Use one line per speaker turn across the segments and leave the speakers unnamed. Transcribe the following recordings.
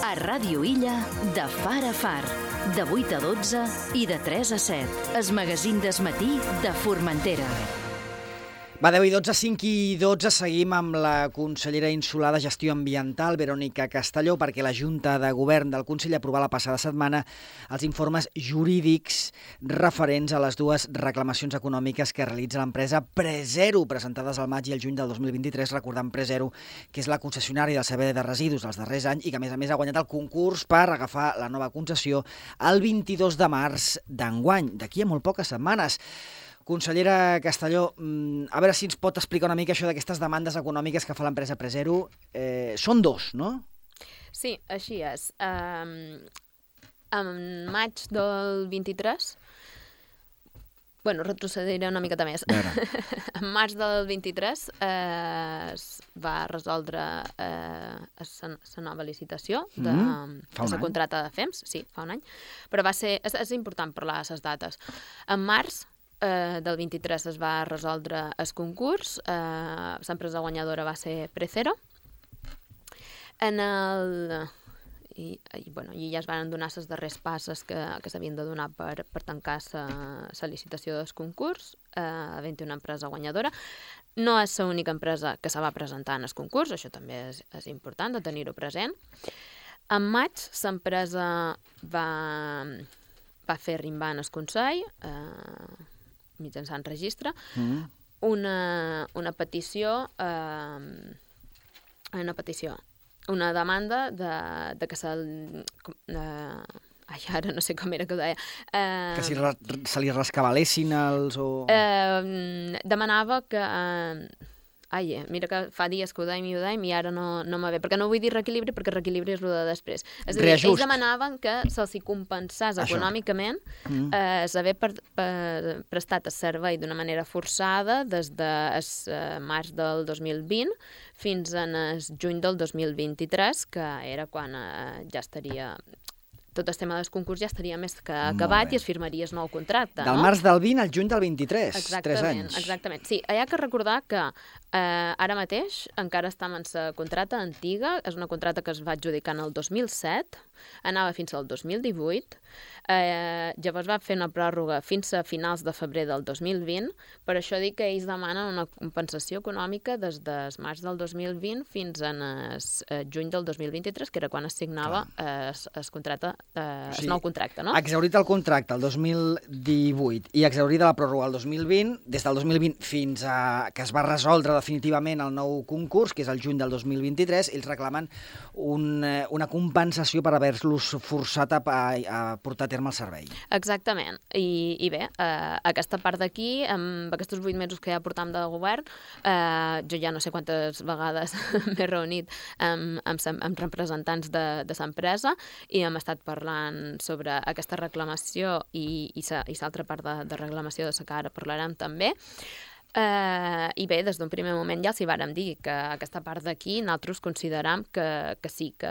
A Ràdio Illa, de far a far. De 8 a 12 i de 3 a 7. Es magazín d'esmatí de Formentera.
Va, 10 i 12, 5 i 12, seguim amb la consellera insular de Gestió Ambiental, Verònica Castelló, perquè la Junta de Govern del Consell aprovà la passada setmana els informes jurídics referents a les dues reclamacions econòmiques que realitza l'empresa Prezero, presentades al maig i el juny del 2023, recordant Prezero, que és la concessionària del servei de residus dels darrers anys i que, a més a més, ha guanyat el concurs per agafar la nova concessió el 22 de març d'enguany, d'aquí a molt poques setmanes. Consellera Castelló, mm, a veure si ens pot explicar una mica això d'aquestes demandes econòmiques que fa l'empresa Presero. Eh, són dos, no?
Sí, així és. Um, en maig del 23 Bueno, retrocediré una miqueta més. en març del 23 eh, es va resoldre eh, la nova licitació de, mm, de la contrata de FEMS, sí, fa un any, però va ser, és, és important parlar de les dates. En març eh, del 23 es va resoldre el concurs, eh, l'empresa guanyadora va ser Precero. En el... I, i, bueno, i ja es van donar les darreres passes que, que s'havien de donar per, per tancar la licitació del concurs, eh, havent una empresa guanyadora. No és l'única empresa que se va presentar en el concurs, això també és, és important de tenir-ho present. En maig, l'empresa va, va fer rimbar en el Consell, eh, mitjançant registre, mm. una, una petició, eh, una petició, una demanda de, de que se... Eh, ai, ara no sé com era que ho deia.
Eh, que si se li rescabalessin els... O...
Eh, demanava que... Eh, ai, eh, mira que fa dies que ho dèiem i ho dèiem i ara no, no me ve, perquè no vull dir reequilibri perquè reequilibri és el de després. És a dir,
Reajust.
ells demanaven que se'ls compensés Això. econòmicament mm. eh, haver per, per, prestat el servei d'una manera forçada des de es, eh, març del 2020 fins en el juny del 2023, que era quan eh, ja estaria tot el tema del concurs ja estaria més que acabat i es firmaria el nou contracte.
Del
no?
març del 20 al juny del 23,
exactament,
3 anys.
Exactament, sí. Hi ha que recordar que eh, ara mateix encara estem en la contrata antiga, és una contrata que es va adjudicar en el 2007, anava fins al 2018, eh, llavors va fer una pròrroga fins a finals de febrer del 2020, per això dic que ells demanen una compensació econòmica des de març del 2020 fins a eh, juny del 2023, que era quan es signava eh, es, es contracte eh, el nou contracte, no?
Exaurit el contracte el 2018 i exaurida la pròrroga el 2020, des del 2020 fins a que es va resoldre definitivament el nou concurs, que és el juny del 2023, ells reclamen un, eh, una compensació per haver-los forçat a, a, a portar a terme el servei.
Exactament. I, i bé, eh, aquesta part d'aquí, amb aquests vuit mesos que ja portam de govern, eh, jo ja no sé quantes vegades m'he reunit amb, amb, amb representants de, de l'empresa i hem estat parlant sobre aquesta reclamació i, i l'altra part de, de reclamació de la que ara parlarem també. Uh, I bé, des d'un primer moment ja els hi vàrem dir que aquesta part d'aquí nosaltres consideram que, que sí, que,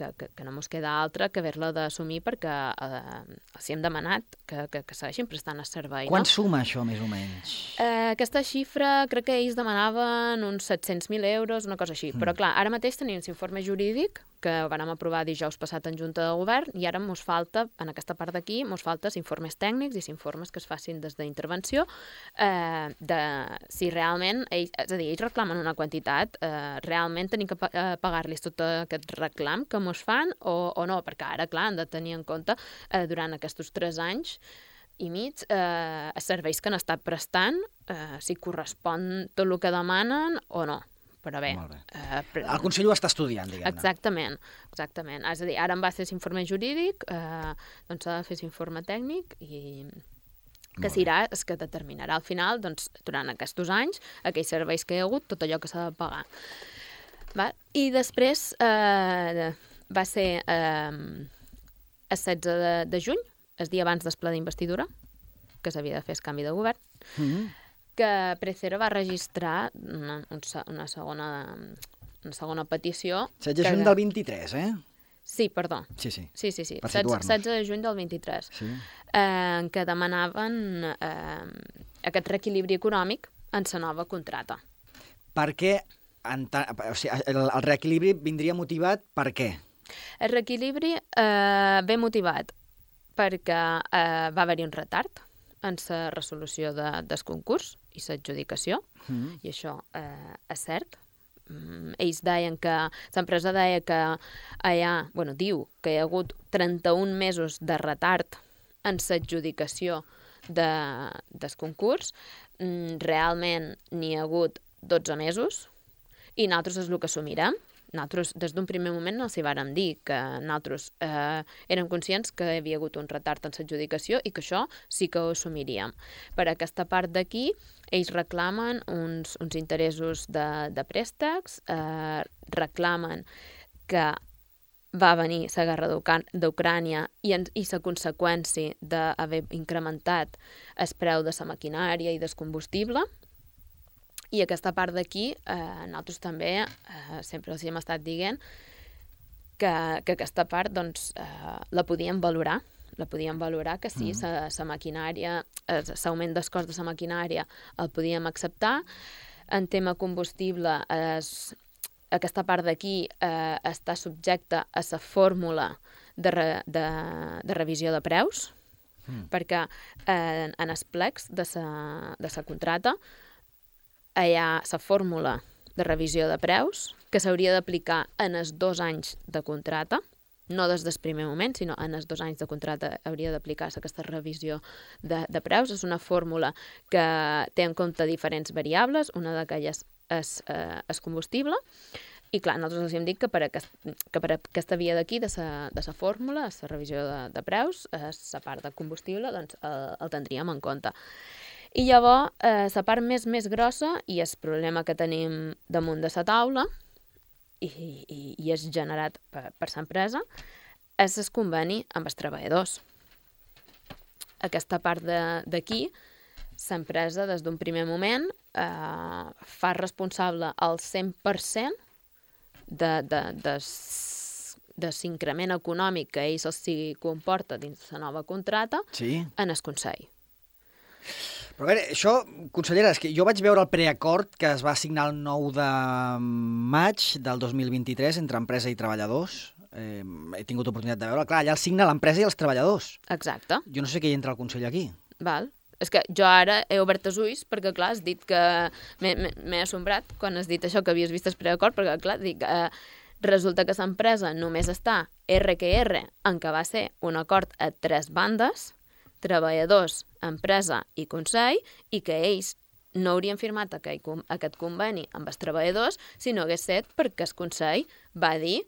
que, que, no ens queda altra que haver-la d'assumir perquè uh, els hem demanat que, que, que segueixin prestant el servei.
Quan
no?
suma això, més o menys?
Uh, aquesta xifra crec que ells demanaven uns 700.000 euros, una cosa així. Mm. Però clar, ara mateix tenim l'informe jurídic que vam aprovar dijous passat en Junta de Govern i ara ens falta, en aquesta part d'aquí, ens falta informes tècnics i informes que es facin des d'intervenció eh, de si realment, ells, és a dir, ells reclamen una quantitat, eh, realment tenim que eh, pagar-los tot aquest reclam que ens fan o, o no, perquè ara, clar, han de tenir en compte eh, durant aquests tres anys i mig, eh, serveis que han estat prestant, eh, si correspon tot el que demanen o no però bé... bé.
Eh. El Consell ho està estudiant, diguem-ne.
Exactament, exactament. És a dir, ara em va fer l'informe jurídic, eh, doncs s'ha de fer l'informe tècnic i que serà el que determinarà al final, doncs, durant aquests anys, aquells serveis que hi ha hagut, tot allò que s'ha de pagar. Va? I després eh, va ser eh, el 16 de, de juny, el dia abans del ple d'investidura, que s'havia de fer el canvi de govern, mm -hmm que Precero va registrar una, una, segona, una segona petició...
16 de juny del 23, eh?
Sí, perdó.
Sí, sí.
Sí, sí, sí. 16, 16 de juny del 23. Sí. Eh, què demanaven eh, aquest reequilibri econòmic en la nova contrata.
Per què? En o sigui, el, el reequilibri vindria motivat per què?
El reequilibri eh, ve motivat perquè eh, va haver-hi un retard en la resolució de, del concurs i l'adjudicació, mm. i això eh, és cert. Mm, ells deien que, l'empresa deia que hi ha, bueno, diu que hi ha hagut 31 mesos de retard en l'adjudicació de, del concurs. Mm, realment n'hi ha hagut 12 mesos i nosaltres és el que assumirem nosaltres des d'un primer moment els hi vàrem dir que nosaltres eh, érem conscients que hi havia hagut un retard en l'adjudicació i que això sí que ho assumiríem. Per aquesta part d'aquí, ells reclamen uns, uns interessos de, de préstecs, eh, reclamen que va venir la guerra d'Ucrània i, i la conseqüència d'haver incrementat el preu de la maquinària i del combustible, i aquesta part d'aquí, eh, nosaltres també eh, sempre els hem estat dient que, que aquesta part doncs, eh, la podíem valorar, la podíem valorar que sí, la mm. maquinària, l'augment del cost de la maquinària el podíem acceptar. En tema combustible, es, aquesta part d'aquí eh, està subjecta a la fórmula de, re, de, de revisió de preus, mm. perquè eh, en els plecs de la de contrata hi ha la fórmula de revisió de preus que s'hauria d'aplicar en els dos anys de contrata, no des del primer moment, sinó en els dos anys de contrata hauria d'aplicar-se aquesta revisió de, de preus. És una fórmula que té en compte diferents variables, una d'aquelles és, eh, és combustible, i clar, nosaltres els hem dit que per, aquest, que per aquesta via d'aquí, de la fórmula, la revisió de, de preus, la part de combustible, doncs el, el tindríem en compte. I llavors, eh, la part més, més grossa, i el problema que tenim damunt de la taula, i, i, i és generat per, per l'empresa, és el conveni amb els treballadors. Aquesta part d'aquí, l'empresa, des d'un primer moment, eh, fa responsable al 100% de, de, de, de l'increment econòmic que ells els comporta dins la nova contrata
sí.
en el Consell.
Però a veure, això, consellera, és que jo vaig veure el preacord que es va signar el 9 de maig del 2023 entre empresa i treballadors. Eh, he tingut oportunitat de veure. Clar, allà el signa l'empresa i els treballadors.
Exacte.
Jo no sé què hi entra el Consell aquí.
Val. És que jo ara he obert els ulls perquè, clar, has dit que... M'he assombrat quan has dit això, que havies vist el preacord, perquè, clar, dic... Eh, resulta que l'empresa només està RQR, en què va ser un acord a tres bandes, treballadors, empresa i Consell, i que ells no haurien firmat aquest, conveni amb els treballadors si no hagués set perquè el Consell va dir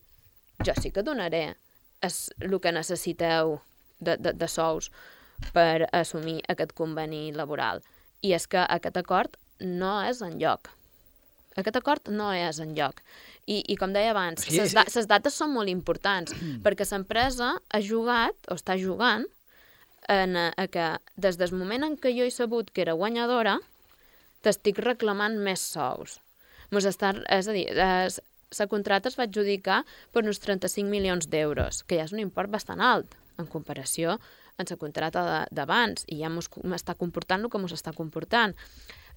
jo sí que donaré es, el que necessiteu de, de, de sous per assumir aquest conveni laboral. I és que aquest acord no és en lloc. Aquest acord no és en lloc. I, i com deia abans, les da dates són molt importants, perquè l'empresa ha jugat, o està jugant, en a, a que des del moment en què jo he sabut que era guanyadora, t'estic reclamant més sous. Mos està, és a dir, es, la contrata es va adjudicar per uns 35 milions d'euros, que ja és un import bastant alt en comparació amb la contrata d'abans, i ja m'està comportant el que ens està comportant.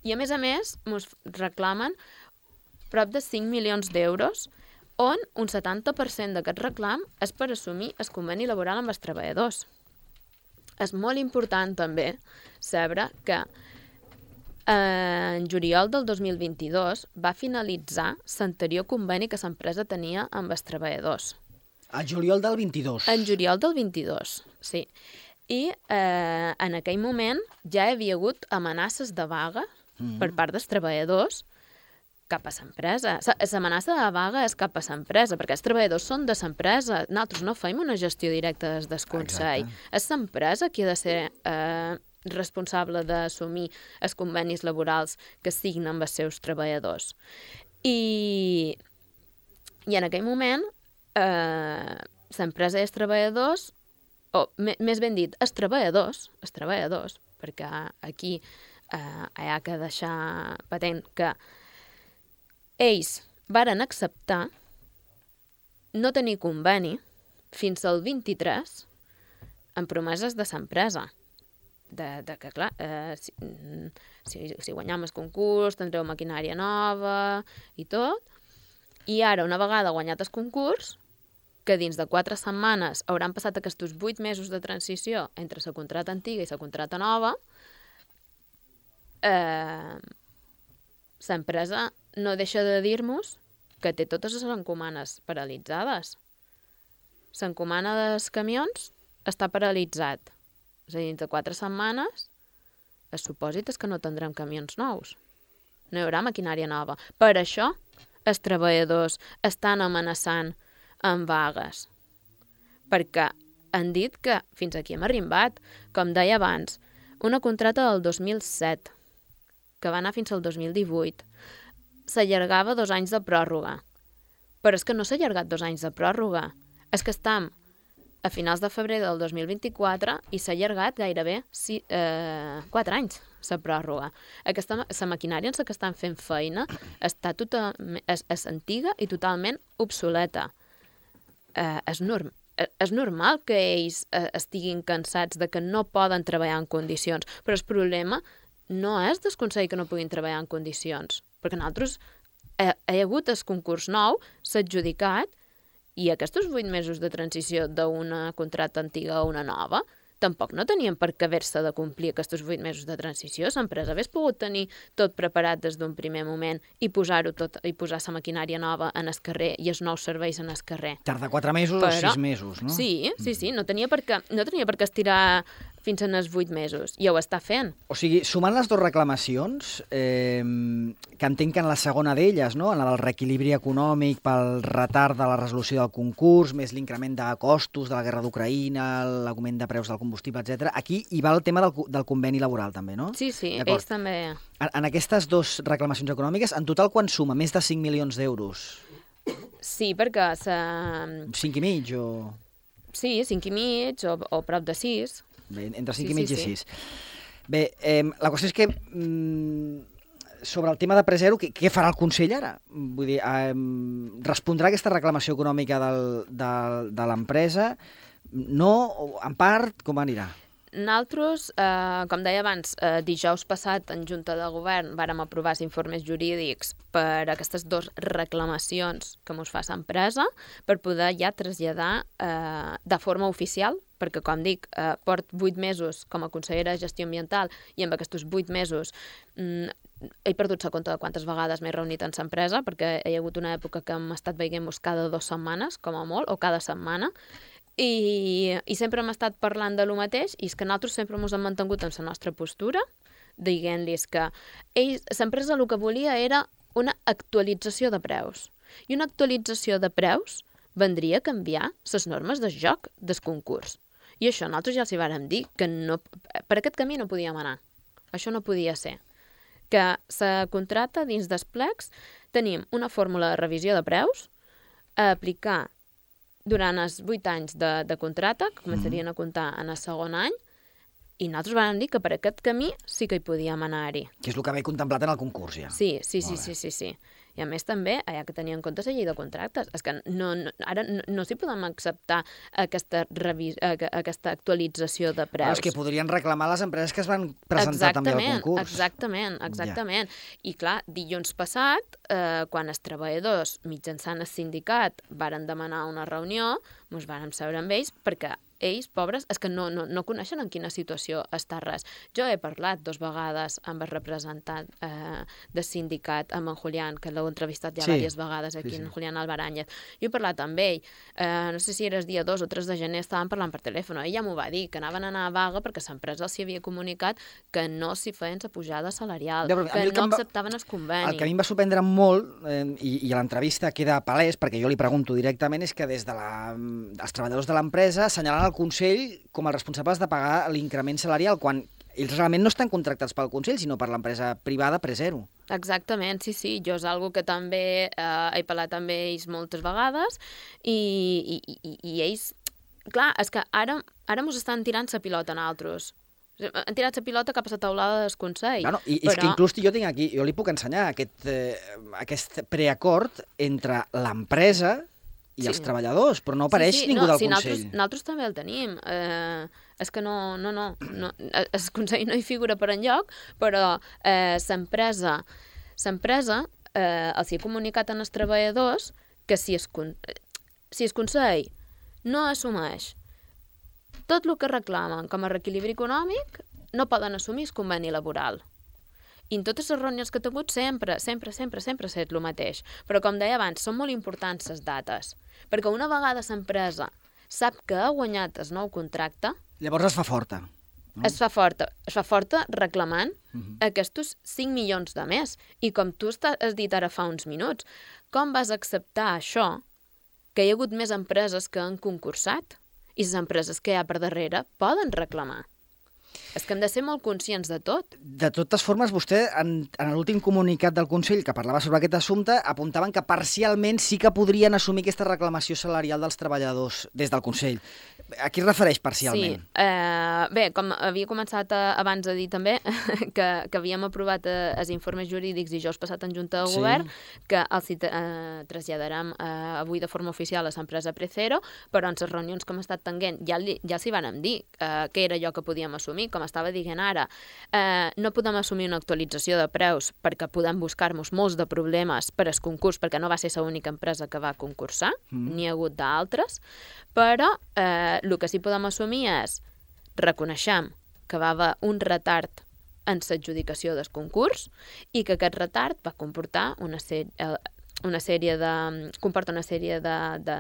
I a més a més, ens reclamen prop de 5 milions d'euros on un 70% d'aquest reclam és per assumir el conveni laboral amb els treballadors és molt important també saber que eh, en juliol del 2022 va finalitzar l'anterior conveni que l'empresa tenia amb els treballadors.
A juliol del 22?
En juliol del 22, sí. I eh, en aquell moment ja hi havia hagut amenaces de vaga mm per part dels treballadors cap a l'empresa. L'amenaça de vaga és cap a l'empresa, perquè els treballadors són de l'empresa. Nosaltres no fem una gestió directa des del Consell. És l'empresa qui ha de ser eh, responsable d'assumir els convenis laborals que signen amb els seus treballadors. I, i en aquell moment, eh, l'empresa i els treballadors, o més ben dit, els treballadors, els treballadors, perquè aquí eh, hi ha que deixar patent que ells varen acceptar no tenir conveni fins al 23 amb promeses de l'empresa. De, de que, clar, eh, si, si, si guanyam el concurs tindreu maquinària nova i tot. I ara, una vegada guanyat el concurs, que dins de quatre setmanes hauran passat aquests vuit mesos de transició entre la contrata antiga i la contrata nova, eh, l'empresa no deixa de dir-nos que té totes les encomanes paralitzades. L'encomana dels camions està paralitzat. És a dir, de quatre setmanes, el supòsit és que no tindrem camions nous. No hi haurà maquinària nova. Per això, els treballadors estan amenaçant amb vagues. Perquè han dit que fins aquí hem arribat. Com deia abans, una contrata del 2007, que va anar fins al 2018, s'allargava dos anys de pròrroga. Però és que no s'ha allargat dos anys de pròrroga. És que estem a finals de febrer del 2024 i s'ha allargat gairebé si, eh, 4 anys la pròrroga. Aquesta, la maquinària en la que estan fent feina està tota, és, és antiga i totalment obsoleta. Eh, és, norm, eh, és normal que ells eh, estiguin cansats de que no poden treballar en condicions, però el problema no és desconseguir que no puguin treballar en condicions, perquè nosaltres ha, hi ha hagut el concurs nou, s'ha adjudicat, i aquests vuit mesos de transició d'una contracta antiga a una nova tampoc no tenien per què haver-se de complir aquests vuit mesos de transició. L'empresa hagués pogut tenir tot preparat des d'un primer moment i posar-ho tot i posar la maquinària nova en el carrer i els nous serveis en el carrer.
Tarda quatre mesos Però, o sis mesos, no?
Sí, sí, sí, no tenia per què, no tenia per què estirar fins en els 8 mesos, i ho està fent.
O sigui, sumant les dues reclamacions, eh, que entenc que en la segona d'elles, no? en la del reequilibri econòmic pel retard de la resolució del concurs, més l'increment de costos de la guerra d'Ucraïna, l'augment de preus del combustible, etc. aquí hi va el tema del, del conveni laboral, també, no?
Sí, sí, ells també...
En, en aquestes dues reclamacions econòmiques, en total quan suma? Més de 5 milions d'euros?
Sí, perquè... Sa...
5 i mig o...
Sí, 5 i mig o, o prop de 6.
Bé, entre 5 sí, i mig sí, i 6. Sí. Bé, eh, la qüestió és que mm, sobre el tema de Presero, què, què farà el Consell ara? Vull dir, eh, respondrà aquesta reclamació econòmica del, del, de l'empresa? No? En part, com anirà?
Naltros, eh, com deia abans, eh, dijous passat en Junta de Govern vàrem aprovar els informes jurídics per aquestes dues reclamacions que ens fa l'empresa per poder ja traslladar eh, de forma oficial, perquè, com dic, eh, port vuit mesos com a consellera de gestió ambiental i amb aquests vuit mesos mm, he perdut la compte de quantes vegades m'he reunit en l'empresa, perquè hi ha hagut una època que hem estat veient-nos cada dues setmanes, com a molt, o cada setmana, i, i sempre hem estat parlant de lo mateix i és que nosaltres sempre ens hem mantingut en la nostra postura, dient-los que l'empresa el que volia era una actualització de preus. I una actualització de preus vendria a canviar les normes de joc del concurs. I això nosaltres ja els hi vàrem dir, que no, per aquest camí no podíem anar. Això no podia ser. Que se contrata dins dels plecs, tenim una fórmula de revisió de preus a aplicar durant els vuit anys de, de contracte, que començarien mm -hmm. a comptar en el segon any, i nosaltres vam dir que per aquest camí sí que hi podíem anar-hi.
Que és el que havia contemplat en el concurs, ja.
Sí, sí, sí, sí, sí, sí. I a més també hi ha que tenir en compte la llei de contractes. És que no, no, ara no, no s'hi podem acceptar aquesta, revis, aquesta actualització de preus. Però
és que podrien reclamar les empreses que es van presentar
exactament,
també al concurs.
Exactament, exactament. Ja. I clar, dilluns passat, eh, quan els treballadors mitjançant el sindicat varen demanar una reunió, ens vàrem seure amb ells perquè ells, pobres, és que no, no, no coneixen en quina situació està res. Jo he parlat dos vegades amb el representant eh, del sindicat, amb en Julián, que l'heu entrevistat ja sí. diverses vegades aquí, sí, sí. en Julián Albaranyet. Jo he parlat amb ell, eh, no sé si era el dia 2 o 3 de gener, estàvem parlant per telèfon, ell ja m'ho va dir, que anaven a anar a vaga perquè l'empresa els havia comunicat que no s'hi feien la pujada salarial, ja, que no que acceptaven el conveni.
El que a mi em va sorprendre molt, eh, i, i a l'entrevista queda palès, perquè jo li pregunto directament, és que des de la, els treballadors de l'empresa assenyalen el Consell com els responsables de pagar l'increment salarial, quan ells realment no estan contractats pel Consell, sinó per l'empresa privada Presero.
Exactament, sí, sí. Jo és algo que també eh, he parlat amb ells moltes vegades i, i, i, i ells... Clar, és que ara, ara mos estan tirant la pilota en altres. Han tirat la pilota cap a la taulada del Consell.
Bueno, i però... és que inclús jo tinc aquí, jo li puc ensenyar aquest, eh, aquest preacord entre l'empresa i sí. els treballadors, però no apareix sí, sí. ningú no, del sí, Consell.
Nosaltres, nosaltres també el tenim. Eh, és que no, no, no, no, el Consell no hi figura per enlloc, però eh, l'empresa l'empresa eh, els hi ha comunicat als treballadors que si es, si el Consell no assumeix tot el que reclamen com a reequilibri econòmic, no poden assumir el conveni laboral. I en totes les reunions que he tingut sempre, sempre, sempre, sempre ha estat el mateix. Però com deia abans, són molt importants les dates. Perquè una vegada l'empresa sap que ha guanyat el nou contracte...
Llavors es fa forta.
No? Es fa forta. Es fa forta reclamant uh -huh. aquests 5 milions de més. I com tu has dit ara fa uns minuts, com vas acceptar això, que hi ha hagut més empreses que han concursat? I les empreses que hi ha per darrere poden reclamar. És que hem de ser molt conscients de tot.
De totes formes, vostè, en, en l'últim comunicat del Consell que parlava sobre aquest assumpte, apuntaven que parcialment sí que podrien assumir aquesta reclamació salarial dels treballadors des del Consell. A qui es refereix parcialment?
Sí, eh, bé, com havia començat a, eh, abans a dir també, que, que havíem aprovat eh, els informes jurídics dijous passat en Junta de sí. Govern, que els eh, traslladarem eh, avui de forma oficial a l'empresa Precero, però en les reunions que hem estat tenint ja, ja s'hi van dir eh, què era allò que podíem assumir, com estava dient ara, eh, no podem assumir una actualització de preus perquè podem buscar-nos molts de problemes per al concurs, perquè no va ser l'única empresa que va concursar, mm. n'hi ha hagut d'altres, però eh, el que sí podem assumir és reconeixem que va haver un retard en l'adjudicació del concurs i que aquest retard va comportar una, sèrie, eh, una sèrie de, comporta una sèrie de, de,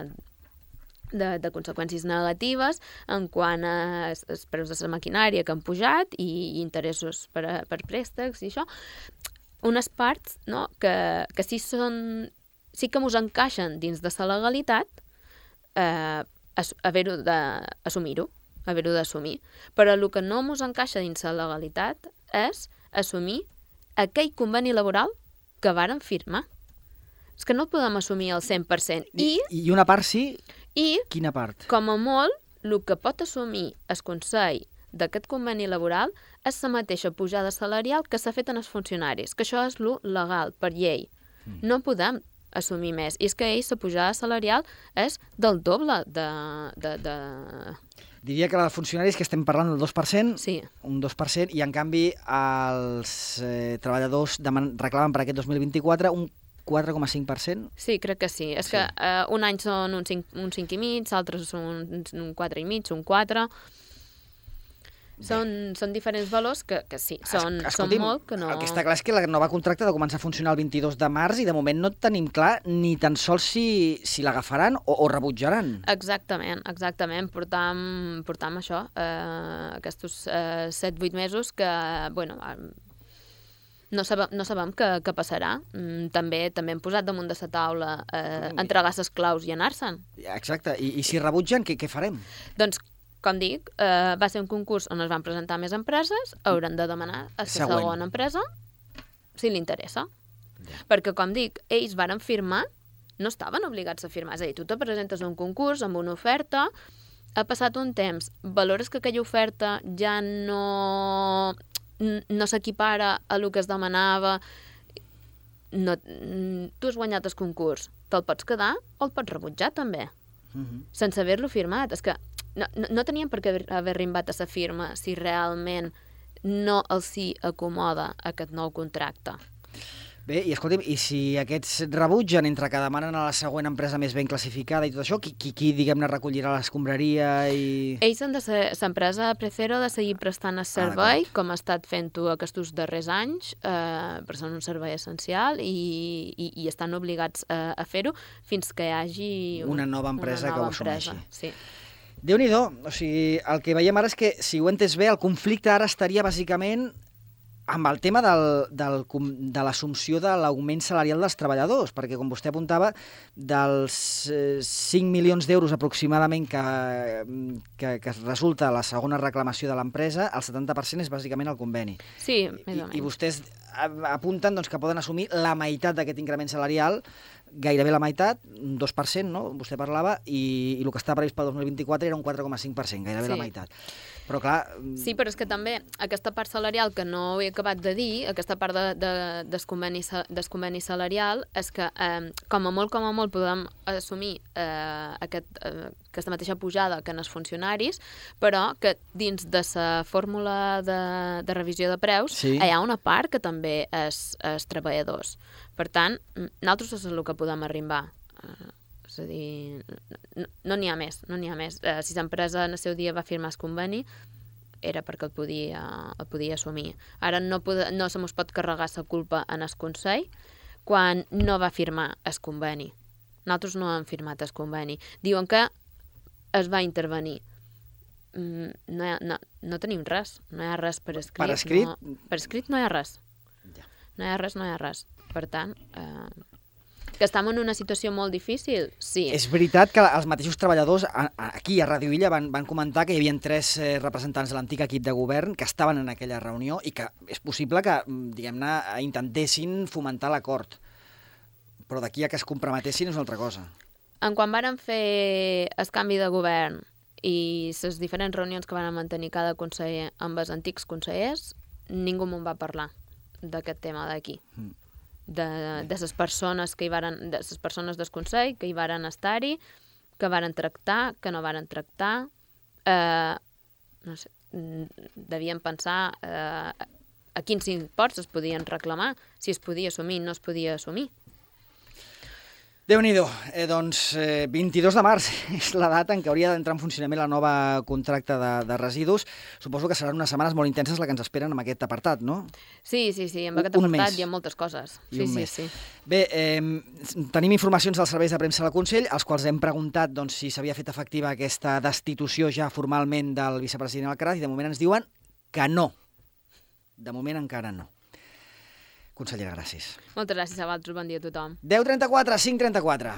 de, de conseqüències negatives en quant als preus de la maquinària que han pujat i, i interessos per, a, per préstecs i això. Unes parts no, que, que sí, són, sí que mos encaixen dins de la legalitat, eh, haver-ho d'assumir-ho, haver-ho d'assumir. Però el que no mos encaixa dins la legalitat és assumir aquell conveni laboral que varen firmar. És que no el podem assumir al 100%. I,
I, i una part sí?
I,
Quina part?
com a molt, el que pot assumir el Consell d'aquest conveni laboral és la mateixa pujada salarial que s'ha fet en els funcionaris, que això és lo legal, per llei. Mm. No podem assumir més. I és que ells, la pujada salarial és del doble de... de, de...
Diria que els funcionaris que estem parlant del 2%,
sí.
un 2%, i en canvi els eh, treballadors deman reclamen per aquest 2024 un 4,5%?
Sí, crec que sí. És sí. que eh, un any són un 5, un 5 i mig, altres són un, un 4 i mig, un 4... Són, són diferents valors que, que sí, són, són molt que no...
El que està clar és que la nova contracta ha de començar a funcionar el 22 de març i de moment no tenim clar ni tan sols si, si l'agafaran o, o rebutjaran.
Exactament, exactament. Portam, portam això, eh, aquests eh, 7-8 mesos que, bueno, no sabem, no sabem què, què passarà. Mm, també també hem posat damunt de la taula eh, entregar les claus i anar-se'n.
Exacte. I, I si rebutgen, què, què farem?
Doncs com dic, eh, va ser un concurs on es van presentar més empreses, hauran de demanar a la segona empresa si li interessa. Ja. Perquè, com dic, ells varen firmar, no estaven obligats a firmar. És a dir, tu te presentes a un concurs amb una oferta, ha passat un temps, valores que aquella oferta ja no, no s'equipara a el que es demanava, no, tu has guanyat el concurs, te'l pots quedar o el pots rebutjar també, mhm. -huh. sense haver-lo firmat. És que no, no, no tenien per què haver rimbat a la firma si realment no els hi acomoda aquest nou contracte.
Bé, i escolti'm, i si aquests rebutgen entre que demanen a la següent empresa més ben classificada i tot això, qui, qui, qui diguem-ne, recollirà l'escombraria i...
Ells han de ser, l'empresa Precero ha de seguir prestant el ah, servei, ah, com ha estat fent-ho aquests darrers anys, eh, per ser un servei essencial i, i, i estan obligats a, a fer-ho fins que hi hagi
un, una nova empresa una nova que ho assumeixi.
Sí
déu nhi o sigui, el que veiem ara és que, si ho he entès bé, el conflicte ara estaria bàsicament amb el tema del, del, de l'assumpció de l'augment salarial dels treballadors, perquè, com vostè apuntava, dels eh, 5 milions d'euros aproximadament que, que, que resulta la segona reclamació de l'empresa, el 70% és bàsicament el conveni.
Sí, més
o menys. I, i vostès apunten doncs, que poden assumir la meitat d'aquest increment salarial gairebé la meitat, un 2%, no? vostè parlava, i, i el que està previst pel 2024 era un 4,5%, gairebé sí. la meitat. Però clar...
Sí, però és que també aquesta part salarial que no he acabat de dir, aquesta part de, de, des, conveni, des conveni salarial, és que eh, com a molt, com a molt podem assumir eh, aquest, eh, aquesta mateixa pujada que en els funcionaris, però que dins de la fórmula de, de revisió de preus sí. hi ha una part que també és, és treballadors. Per tant, nosaltres és el que podem arribar. Eh, És a dir, no n'hi no ha més, no n'hi ha més. Eh, si l'empresa en el seu dia va firmar el conveni, era perquè el podia, el podia assumir. Ara no, pod no se mos pot carregar la culpa en el Consell quan no va firmar el conveni. Nosaltres no hem firmat el conveni. Diuen que es va intervenir. Mm, no, ha, no, no tenim res. No hi ha res per escrit.
Per escrit?
No, per escrit no hi ha res. Ja. No hi ha res, no hi ha res. Per tant, eh, que estem en una situació molt difícil, sí.
És veritat que els mateixos treballadors aquí a Radio Illa van, van comentar que hi havia tres eh, representants de l'antic equip de govern que estaven en aquella reunió i que és possible que, mm, diguem-ne, intentessin fomentar l'acord. Però d'aquí a que es comprometessin és una altra cosa.
En quan varen fer el canvi de govern i les diferents reunions que van mantenir cada conseller amb els antics consellers, ningú me'n va parlar d'aquest tema d'aquí. Mm de, de les persones que hi varen, de les persones del Consell que hi varen estar-hi, que varen tractar, que no varen tractar, eh, no sé, devien pensar eh, a quins imports es podien reclamar, si es podia assumir, no es podia assumir
déu nhi eh, doncs eh, 22 de març és la data en què hauria d'entrar en funcionament la nova contracte de, de residus. Suposo que seran unes setmanes molt intenses la que ens esperen amb aquest apartat, no?
Sí, sí, sí, amb aquest un apartat mes. hi ha moltes coses.
I
sí, sí,
mes.
sí.
Bé, eh, tenim informacions dels serveis de premsa del Consell, als quals hem preguntat doncs, si s'havia fet efectiva aquesta destitució ja formalment del vicepresident Alcaraz i de moment ens diuen que no. De moment encara no. Consellera, gràcies.
Moltes gràcies a vosaltres. Bon dia a tothom.
10.34, 5.34.